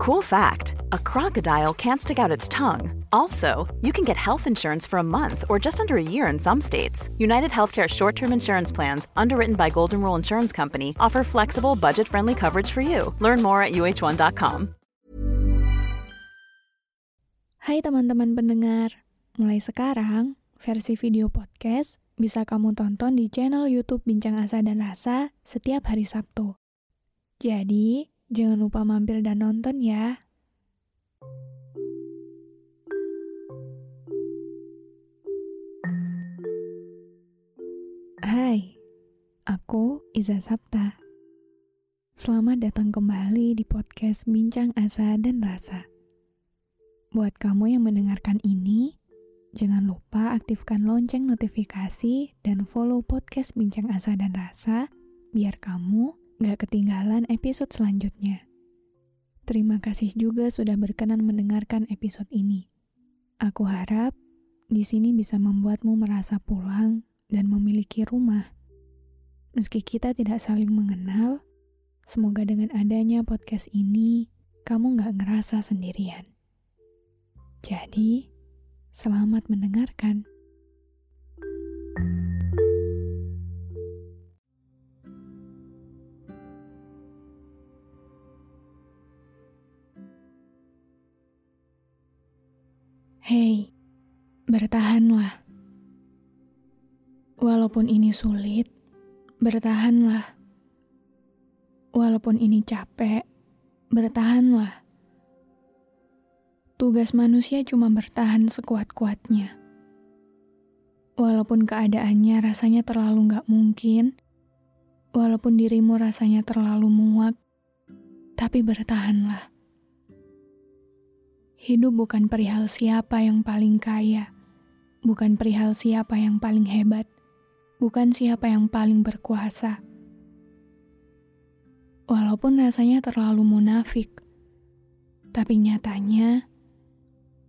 Cool fact a crocodile can't stick out its tongue. Also, you can get health insurance for a month or just under a year in some states. United Healthcare short term insurance plans, underwritten by Golden Rule Insurance Company, offer flexible, budget friendly coverage for you. Learn more at uh1.com. Hai teman-teman pendengar, mulai sekarang versi video podcast bisa kamu tonton di channel YouTube Bincang Asa dan Rasa setiap hari Sabtu. Jadi, Jangan lupa mampir dan nonton ya. Hai, aku Iza Sapta. Selamat datang kembali di podcast Bincang Asa dan Rasa. Buat kamu yang mendengarkan ini, jangan lupa aktifkan lonceng notifikasi dan follow podcast Bincang Asa dan Rasa biar kamu gak ketinggalan episode selanjutnya. Terima kasih juga sudah berkenan mendengarkan episode ini. Aku harap di sini bisa membuatmu merasa pulang dan memiliki rumah. Meski kita tidak saling mengenal, semoga dengan adanya podcast ini, kamu gak ngerasa sendirian. Jadi, selamat mendengarkan. Hei, bertahanlah. Walaupun ini sulit, bertahanlah. Walaupun ini capek, bertahanlah. Tugas manusia cuma bertahan sekuat-kuatnya. Walaupun keadaannya rasanya terlalu gak mungkin, walaupun dirimu rasanya terlalu muak, tapi bertahanlah. Hidup bukan perihal siapa yang paling kaya, bukan perihal siapa yang paling hebat, bukan siapa yang paling berkuasa. Walaupun rasanya terlalu munafik, tapi nyatanya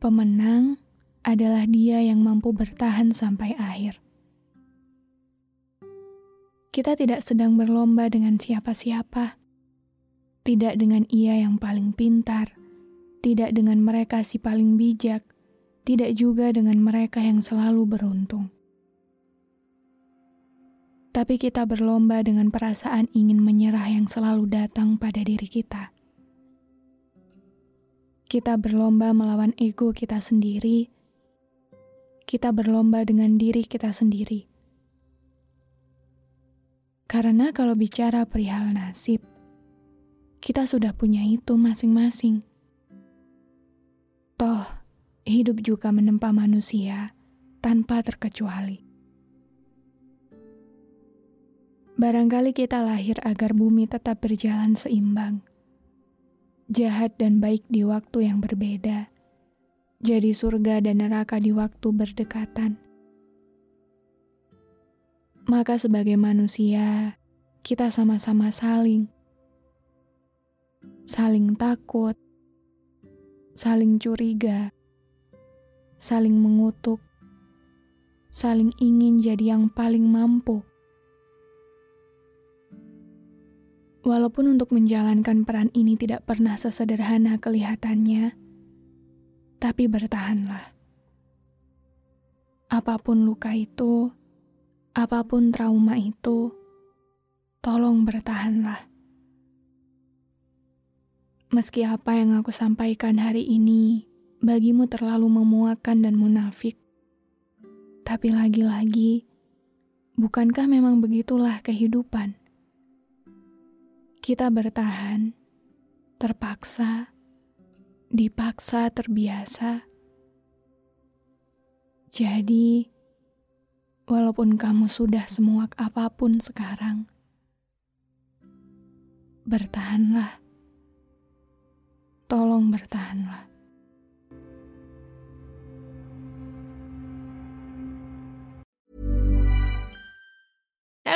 pemenang adalah dia yang mampu bertahan sampai akhir. Kita tidak sedang berlomba dengan siapa-siapa, tidak dengan ia yang paling pintar tidak dengan mereka si paling bijak, tidak juga dengan mereka yang selalu beruntung. Tapi kita berlomba dengan perasaan ingin menyerah yang selalu datang pada diri kita. Kita berlomba melawan ego kita sendiri. Kita berlomba dengan diri kita sendiri. Karena kalau bicara perihal nasib, kita sudah punya itu masing-masing hidup juga menempa manusia tanpa terkecuali. Barangkali kita lahir agar bumi tetap berjalan seimbang. Jahat dan baik di waktu yang berbeda. Jadi surga dan neraka di waktu berdekatan. Maka sebagai manusia, kita sama-sama saling. Saling takut, saling curiga, saling mengutuk, saling ingin jadi yang paling mampu. Walaupun untuk menjalankan peran ini tidak pernah sesederhana kelihatannya, tapi bertahanlah. Apa pun luka itu, apa pun trauma itu, tolong bertahanlah. Meski apa yang aku sampaikan hari ini bagimu terlalu memuakan dan munafik, tapi lagi-lagi, bukankah memang begitulah kehidupan? Kita bertahan, terpaksa, dipaksa, terbiasa. Jadi, walaupun kamu sudah semuak apa pun sekarang, bertahanlah Tolong bertahanlah.